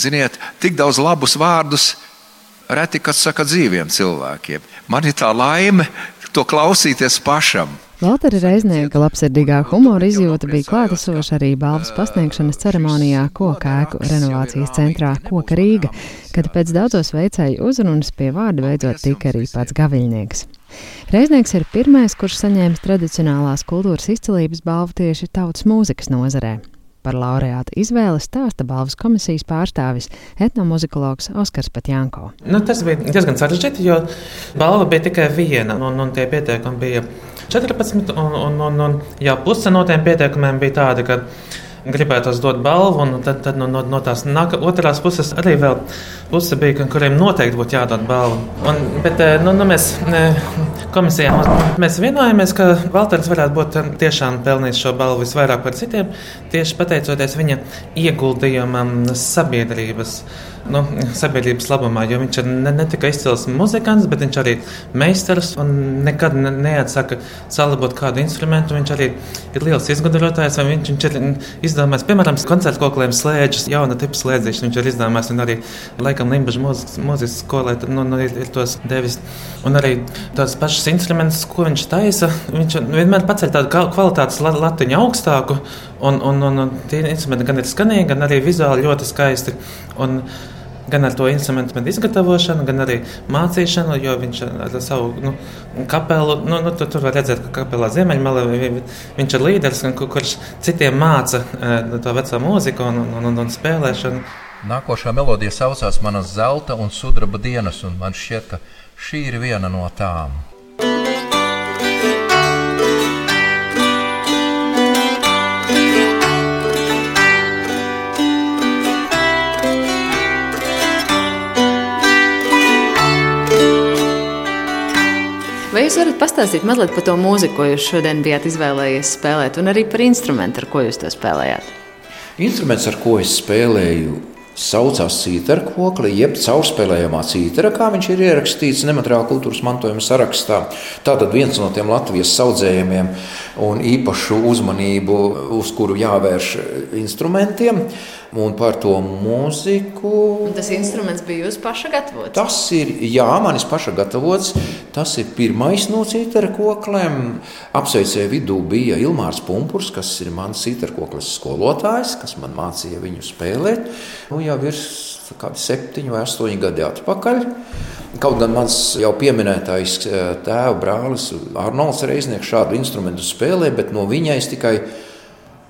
ziniet, tik daudz labus vārdus reti, kad saka dzīviem cilvēkiem. Man ir tā laime to klausīties pašam. Valtera Reiznieka labsirdīgā humora izjūta bija klātesoša arī balvas pasniegšanas ceremonijā Koka ēku renovācijas centrā Koka Rīga, kad pēc daudzos veicēju uzrunas pie vārda beidzot tika arī pats gaviļnieks. Reiznieks ir pirmais, kurš saņēmis tradicionālās kultūras izcilības balvu tieši tautas mūzikas nozarē. Par laureāta izvēli stāsta balvas komisijas pārstāvis etnomuzikologs Oskars Patjanko. Nu, tas bija diezgan sarežģīti, jo balva bija tikai viena, un, un tie pieteikumi bija 14, un, un, un, un jau puse no tiem pieteikumiem bija tādi, ka gribētu dot balvu, un tad, tad no, no, no tās nāk, otrās puses arī vēl puse bija, kuriem noteikti būtu jādod balvu. Un, bet eh, nu, nu, mēs komisijā. Mēs vienojāmies, ka Valters varētu būt eh, tiešām pelnījis šo balvu visvairāk par citiem, tieši pateicoties viņa ieguldījumam sabiedrības nu, sabiedrības labumā, jo viņš ir ne, ne tikai izcils muzikants, bet viņš arī meistars un nekad ne, neatsaka salabot kādu instrumentu. Viņš arī ir liels izgudrotājs, vai viņš, viņš ir izdomājis, piemēram, koncertu kokliem slēdžus, jauna tipa slēdzīšus. Viņš ir izdomājis un arī laikam Limbaģa mūzikas, skolē nu, nu, ir, ir tos devis. Un arī tās pašas instrumentus, ko viņš taisa, viņš vienmēr paceļ tādu kvalitātes latiņu augstāku. Un, un, un, un tie instrumenti gan ir skanīgi, gan arī vizuāli ļoti skaisti. Un, gan ar to instrumentu izgatavošanu, gan arī mācīšanu, jo viņš ar savu nu, kapelu, nu, nu, tur, tur var redzēt, ka kapelā Ziemeļmalē viņš ir līderis, kurš citiem māca eh, to veco mūziku un, un, un, un spēlēšanu. Nākošā melodija saucās Manas zelta un sudraba dienas, un man šķiet, ka šī ir viena no tām. Jūs varat pastāstīt mazliet par to mūziku, ko jūs šodien bijāt izvēlējies spēlēt, un arī par instrumentu, ar ko jūs to spēlējāt? Instruments, ar ko es spēlēju, saucās cītara kokli, jeb caurspēlējamā cītara, kā viņš ir ierakstīts nemateriāla kultūras mantojuma sarakstā. Tātad viens no tiem Latvijas saudzējumiem un īpašu uzmanību, uz kuru jāvērš instrumentiem. Un par to mūziku. Un tas instruments bija jūsu paša gatavots? Tas ir, jā, manis paša gatavots. Tas ir pirmais no citara kokliem. Apsveicēju vidū bija Ilmārs Punkurs, kas ir mans citara koklis skolotājs, kas man mācīja viņu spēlēt. Nu, jau ir kādi septiņi vai astoņi gadi atpakaļ. Kaut gan mans jau pieminētais eh, tēva brālis Arnolds Reiznieks šādu instrumentu spēlē, bet no viņa es tikai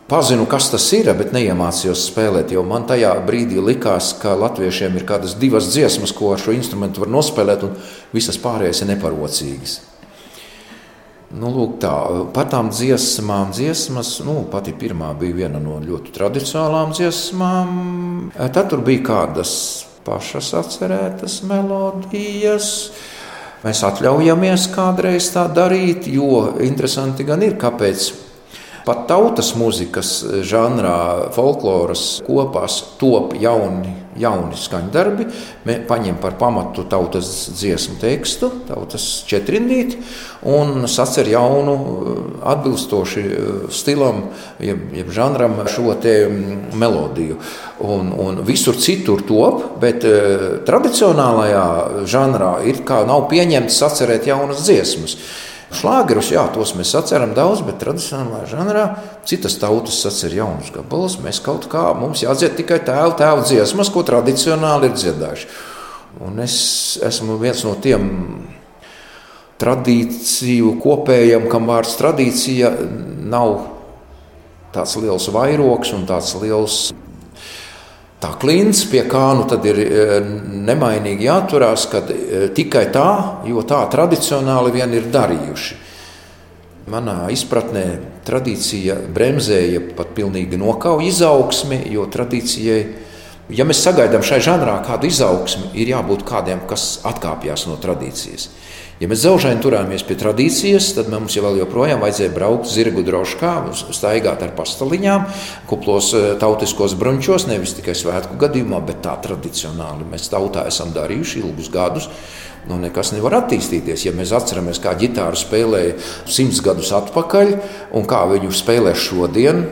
Pazinu, kas tas ir, bet neiemācījos spēlēt. Jo man tajā brīdī likās, ka latviešiem ir kādas divas dziesmas, ko ar šo instrumentu var nospēlēt, un visas pārējās ir neparocīgas. Nu, lūk, tā, par tām dziesmām, dziesmas, nu, pati pirmā bija viena no ļoti tradicionālām dziesmām. Tad tur bija kādas pašas atcerētas melodijas. Mēs atļaujamies kādreiz tā darīt, jo interesanti gan ir, kāpēc Pat tautas mūzikas žanrā, folkloras kopās top jauni, jauni skaņdarbi. Mēs paņemam par pamatu tautas dziesmu tekstu, tautas četrindīti, un sacer jaunu, atbilstoši stilam, jeb, jeb žanram šo te melodiju. Un, un visur citur top, bet tradicionālajā žanrā ir kā nav pieņemts sacerēt jaunas dziesmas. Šlāgerus, jā, tos mēs atceram daudz, bet tradicionālā žanrā citas tautas atcer jaunus gabalus. Mēs kaut kā, mums jādzied tikai tēva, tēva dziesmas, ko tradicionāli ir dziedājuši. Un es esmu viens no tiem tradīciju kopējiem, kam vārds tradīcija nav tāds liels vairoks un tāds liels Tā klints pie kā nu tad ir e, nemainīgi jāturās, kad e, tikai tā, jo tā tradicionāli vien ir darījuši. Manā izpratnē tradīcija bremzēja pat pilnīgi nokauja izaugsmi, jo tradīcijai, ja mēs sagaidām šai žanrā kādu izaugsmi, ir jābūt kādiem, kas atkāpjas no tradīcijas. Ja mēs zaužaini turāmies pie tradīcijas, tad mums jau joprojām vajadzēja braukt zirgu droškā, staigāt ar pastaliņām, kuplos eh, tautiskos brunčos, nevis tikai svētku gadījumā, bet tā tradicionāli mēs tautā esam darījuši ilgus gadus. Nu, nekas nevar attīstīties. Ja mēs atceramies, kā ģitāru spēlēja simts gadus atpakaļ un kā viņu spēlē šodien,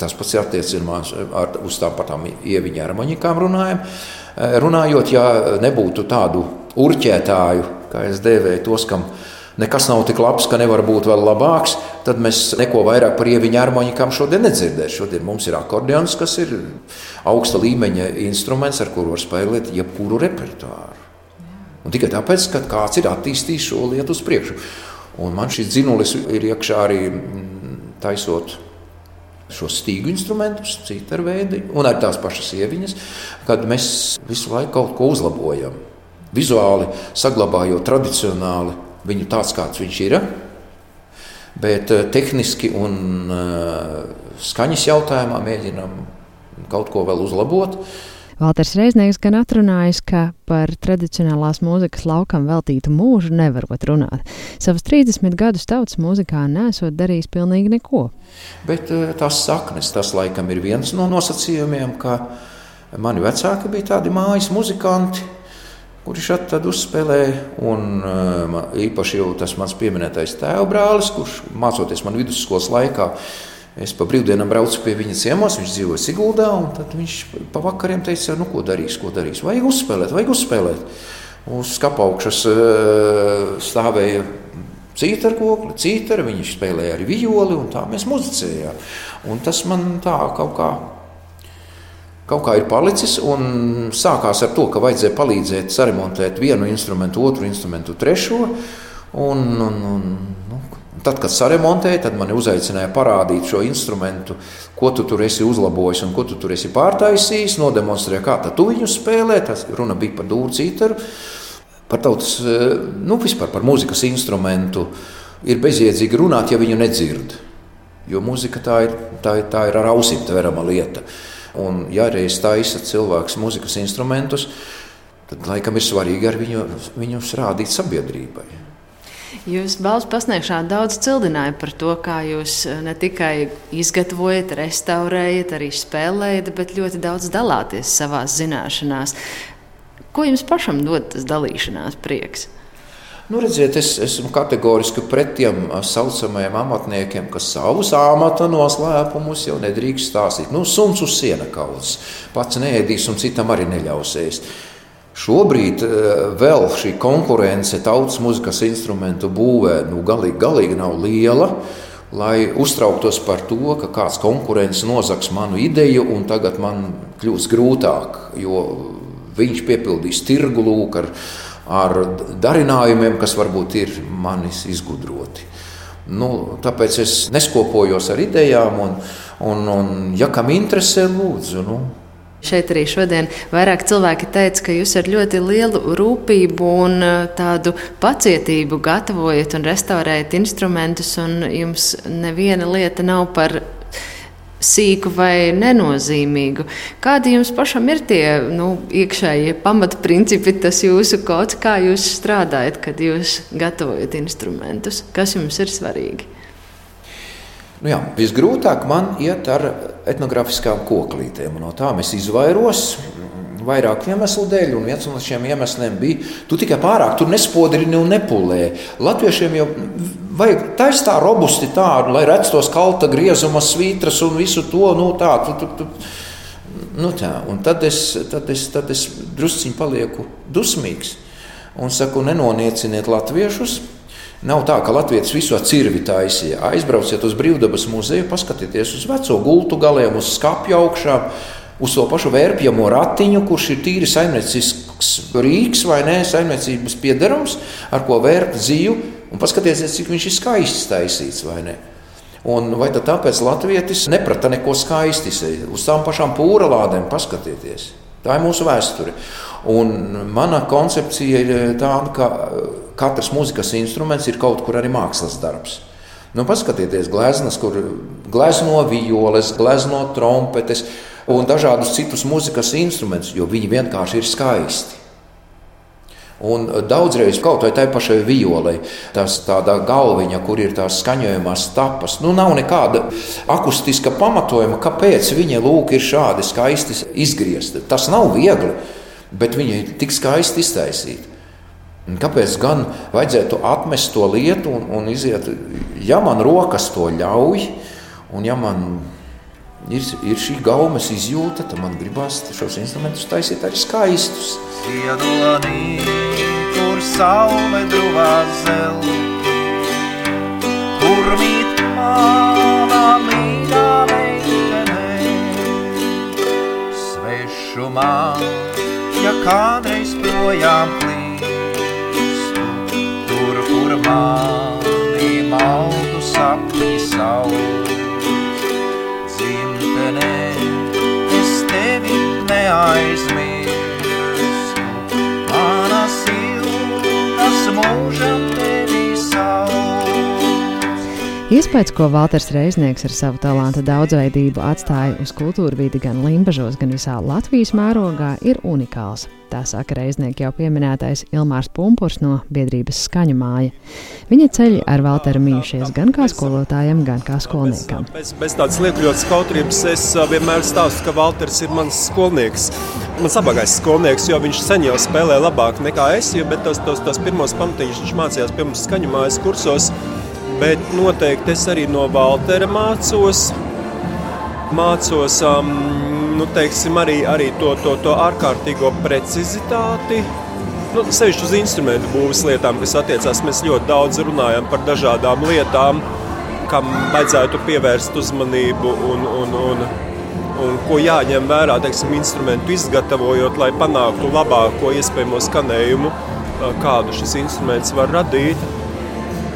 Tas pats attiecināms uz tām patām ieviņā ar runājam. Runājot, ja nebūtu tādu urķētāju, kā es dēvēju tos, kam nekas nav tik labs, ka nevar būt vēl labāks, tad mēs neko vairāk par ieviņu harmonikām šodien nedzirdēsim. Šodien mums ir akordeons, kas ir augsta līmeņa instruments, ar kuru var spēlēt jebkuru repertuāru. Un tikai tāpēc, ka kāds ir attīstījis šo lietu uz priekšu. Un man šis dzinulis ir iekšā arī mm, taisot šos stīgu instrumentus, citu veidu, un arī tās pašas ieviņas, kad mēs visu laiku kaut ko uzlabojam. Vizuāli saglabājot tradicionāli viņu tāds, kāds viņš ir, bet eh, tehniski un uh, skaņas jautājumā mēģinam kaut ko vēl uzlabot. Valters Reiznieks gan atrunājis, ka par tradicionālās mūzikas laukam veltītu mūžu nevarot runāt. Savus 30 gadus tautas mūzikā nesot darījis pilnīgi neko. Bet eh, tās saknes, tas laikam ir viens no nosacījumiem, ka mani vecāki bija tādi mājas muzikanti, kuri šeit tad uzspēlēja. Un eh, īpaši jau tas mans pieminētais tēva brālis, kurš mācoties man vidusskolas laikā, Es pa brīvdienām braucu pie viņa ciemos, viņš dzīvoja Siguldā. Tad viņš pa vakariem teica, nu, ko darīs, ko darīs. Vajag uzspēlēt, vajag uzspēlēt. Uz skatu augšas uh, stāvēja cita ar kokli, cita ar viņu spēlēja arī violi, un tā mēs muzicējām. Un tas man tā kaut kā. Kaut kā ir palicis, sākās ar to, ka vajadzēja palīdzēt saremontēt vienu instrumentu, otru instrumentu, trešo. Un, un, un, nu, Tad, kad saremontēja, tad mani uzaicināja parādīt šo instrumentu, ko tu tur esi uzlabojis un ko tu tur esi pārtaisījis. Nodemonstrēja, kā tu viņu spēlē. Tas runa bija par dūru cītaru, par tautas, eh, nu, vispār par mūzikas instrumentu. Ir bezjēdzīgi runāt, ja viņu nedzird. Jo mūzika tā ir, tā ir, tā ir ar ausīm tverama lieta. Un, ja reiz taisa cilvēks mūzikas instrumentus, tad laikam ir svarīgi ar viņu, viņus rādīt sabiedrībai. Jūs balss pasniegšanā daudz cildināja par to, kā jūs eh, ne tikai izgatavojat, restaurējat, arī spēlējat, bet ļoti daudz dalāties savā zināšanās. Ko jums pašam dod tas dalīšanās prieks? Nu, redziet, es esmu kategoriski pret tiem saucamajiem amatniekiem, kas savus amata noslēpumus jau nedrīkst stāstīt. Nu, suns uz siena kaudzes, pats neēdīs un citam arī neļausies. Šobrīd vēl šī konkurence tautas muzikas instrumentu būvē nu, galīgi, galīgi nav liela. Lai uztrauktos par to, ka kāds konkurents nozags manu ideju, un tagad man kļūs grūtāk, jo viņš piepildīs tirgu lūk ar, ar darinājumiem, kas varbūt ir manis izgudroti. Nu, tāpēc es neskopojos ar idejām, un, un, un ja kam interesē, lūdzu. Nu, Šeit arī šodien vairāk cilvēki teica, ka jūs ar ļoti lielu rūpību un uh, tādu pacietību gatavojat un restaurējat instrumentus, un jums neviena lieta nav par sīku vai nenozīmīgu. Kādi jums pašam ir tie nu, iekšējie pamatprincipi, tas jūsu kods, kā jūs strādājat, kad jūs gatavojat instrumentus? Kas jums ir svarīgi? Nu jā, visgrūtāk man iet ar etnogrāfiskām koklītēm. No tām es izvairos. Vairāku iemeslu dēļ, un viens no šiem iemesliem bija, tu tikai pārāk tur nespodrini un nepulē. Latviešiem jau vajag taisnīt tā robusti tādu, lai redz tos kalta griezuma svītras un visu to nu, tādu. Tu, tu, tu. Nu tā, un tad es, tad es, tad es drusciņi palieku dusmīgs un saku, nenonieciniet latviešus. Nav tā, ka Latvijas visu cirvi taisīja. Aizbrauciet uz Brīvdabas muzeju, paskatieties uz veco gultu galiem, uz skāpju augšām, uz to pašu vērpjamo ratiņu, kurš ir tīri saimniecisks rīks vai nē, saimniecības piederums, ar ko vērpt dzīvu. Un paskatieties, cik viņš ir skaists taisīts vai ne. Un vai tad tāpēc Latvijas neprata neko skaisti? Uz tām pašām pūra lādēm paskatieties. Tā ir mūsu vēsture. Un mana koncepcija ir tāda, ka katrs mūzikas instruments ir kaut kur arī mākslas darbs. Nu, paskatieties, gleznas, kur glezno violes, glezno trompetes un dažādus citus mūzikas instrumentus, jo viņi vienkārši ir skaisti. Un daudzreiz kaut vai tai pašai violei, tas tāda galviņa, kur ir tās skaņojumās tapas, nu nav nekāda akustiska pamatojuma, kāpēc viņa lūk ir šādi skaisti izgriezta. Tas nav viegli, bet viņa ir tik skaisti iztaisīta. Kāpēc gan vajadzētu atmest to lietu un, un iziet, ja man rokas to ļauj, un ja man ir, ir šī gaumas izjūta, tad man gribās šos instrumentus taisīt arī skaistus. Ziedonī, kur saule druvā zel, kur mīt mana mīļā meitene, svešumā, ja kādreiz projām klīstu, tur, kur mani maldu sapņi saule. they eyes meet. Iespējams, ko Valters Reiznieks ar savu talantu daudzveidību atstāja uz kultūra vidi gan Limbažos, gan visā Latvijas mērogā, ir unikāls. Tā saka reiznieki jau pieminētais Ilmārs Punkurs no biedrības skaņu māja. Viņa ceļi ar Valteru mījušies gan kā skolotājam, gan kā skolniekam. Bez, bez tādas liekļotas kautrības es vienmēr stāstu, ka Valters ir mans skolnieks. Mans abagais skolnieks, jo viņš sen jau spēlē labāk nekā es, jo, bet tos, tos, tos pirmos pamatiņus viņš mācījās pie mums skaņu mājas kursos. Bet noteikti es arī no Valtera mācos. Mācos um, nu, teiksim, arī, arī to, to, to ārkārtīgo precizitāti. Nu, Sevišķi uz instrumentu būvniecības lietām, kas attiecās, mēs ļoti daudz runājam par dažādām lietām, kam vajadzētu pievērst uzmanību un, un, un, un ko jāņem vērā, teiksim, instrumentu izgatavojot, lai panāktu labāko iespējamo skanējumu, kādu šis instruments var radīt.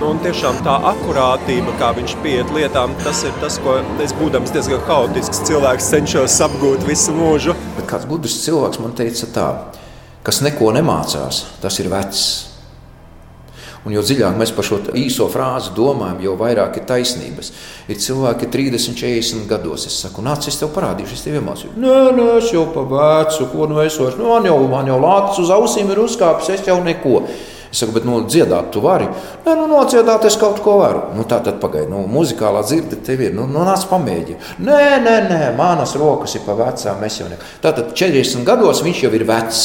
Un tiešām tā akurātība, kā viņš pieiet lietām, tas ir tas, ko es, būdams diezgan haotisks cilvēks, cenšos apgūt visu mūžu. Bet kāds gudrs cilvēks man teica, tā, kas neko nemācās, tas ir vecs. Un jo dziļāk mēs par šo īso frāzi domājam, jo vairāk ir taisnības. Ir cilvēki 30, 40 gados. Es saku, nāc, es tev parādīšu, es tev iemācīju. Nē, nē, es jau pa vecu, ko nu es vairs. Nu, man jau, man jau lācis uz ausīm ir uzkāpis, es jau neko. Es saku, bet nu, dziedāt, tu vari. Nē, nu, nodziedāt, es kaut ko varu. Nu, tā tad pagaidi, nu, muzikālā dzirde tev ir. Nu, nu nāc, pamēģini. Nē, nē, nē, manas rokas ir pa vecām. Tātad 40 gados viņš jau ir vecs.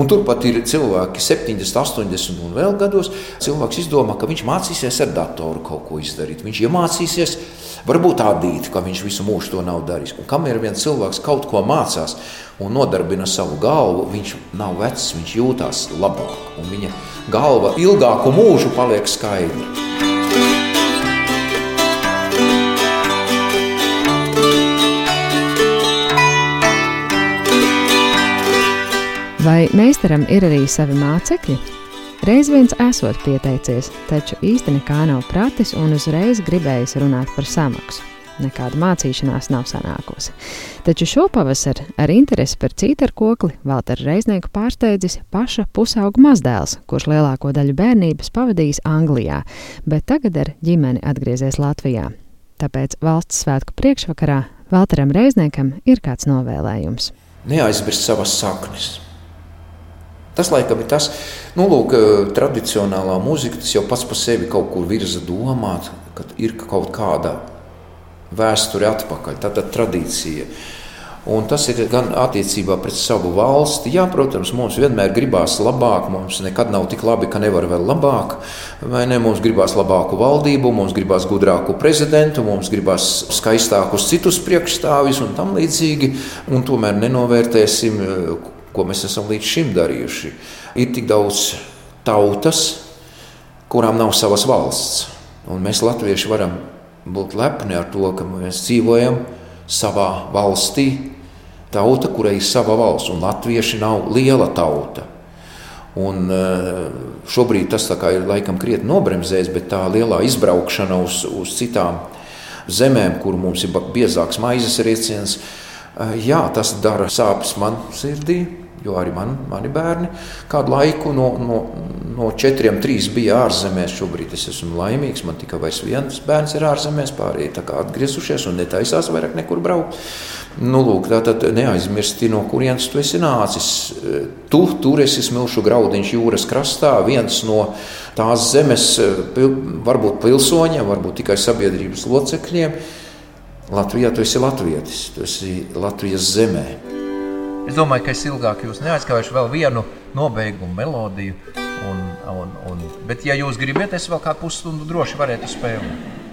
Un turpat ir cilvēki, 70, 80 un vēl gados. Cilvēks izdomā, ka viņš mācīsies ar datoru kaut ko izdarīt. Viņš iemācīsies, varbūt tādīt, ka viņš visu mūžu to nav darījis. Un kamēr viens cilvēks kaut ko mācās un nodarbina savu galvu, viņš nav vecs, viņš jūtas labāk. Un viņa galva ilgāku mūžu paliek skaidra. Vai meistaram ir arī savi mācekļi? Reiz viens esot pieteicies, taču īsti nekā nav pratis un uzreiz gribējis runāt par samaksu. Nekāda mācīšanās nav sanākusi. Taču šopavasar ar interesi par cītaru kokli Valteru Reiznieku pārsteidzis paša pusauga mazdēls, kurš lielāko daļu bērnības pavadījis Anglijā, bet tagad ar ģimeni atgriezies Latvijā. Tāpēc valsts svētku priekšvakarā Valteram Reizniekam ir kāds novēlējums. Neaizmirst savas saknes Tas, laikam, ir tas, nu, lūk, tradicionālā mūzika, tas jau pats par sevi kaut kur virza domāt, ka ir kaut kāda vēsture atpakaļ, tāda tradīcija. Un tas ir gan attiecībā pret savu valsti. Jā, protams, mums vienmēr gribās labāk, mums nekad nav tik labi, ka nevar vēl labāk. Vai ne? Mums gribās labāku valdību, mums gribās gudrāku prezidentu, mums gribās skaistākus citus priekšstāvjus un tam līdzīgi. Un tomēr nenovērtēsim ko mēs esam līdz šim darījuši. Ir tik daudz tautas, kurām nav savas valsts. Un mēs, latvieši, varam būt lepni ar to, ka mēs dzīvojam savā valstī. Tauta, kurai ir sava valsts, un latvieši nav liela tauta. Un eh, šobrīd tas ir laikam krietni nobremzējis, bet tā lielā izbraukšana uz, uz citām zemēm, kur mums ir biezāks maizes rieciens, eh, jā, tas dara sāpes man sirdī. Jo arī man, mani bērni kādu laiku no, no, no četriem, trīs bija ārzemēs. Šobrīd es esmu laimīgs. Man tikai viens bērns ir ārzemēs, pārējie atgriezušies un netaisās vairāk nekur braukt. Nu, lūk, tā tad neaizmirsti, no kurienes tu esi nācis. Tu tur esi smilšu graudiņš jūras krastā, viens no tās zemes, varbūt pilsoņiem, varbūt tikai sabiedrības locekļiem. Latvijā tu esi latvietis, tu esi Latvijas zemē. Es domāju, ka es ilgāk jūs neaizskaušu vēl vienu nobeigumu melodiju. Un, un, un, bet, ja jūs gribat, es vēl kādu pusstundu droši varētu spēlēt.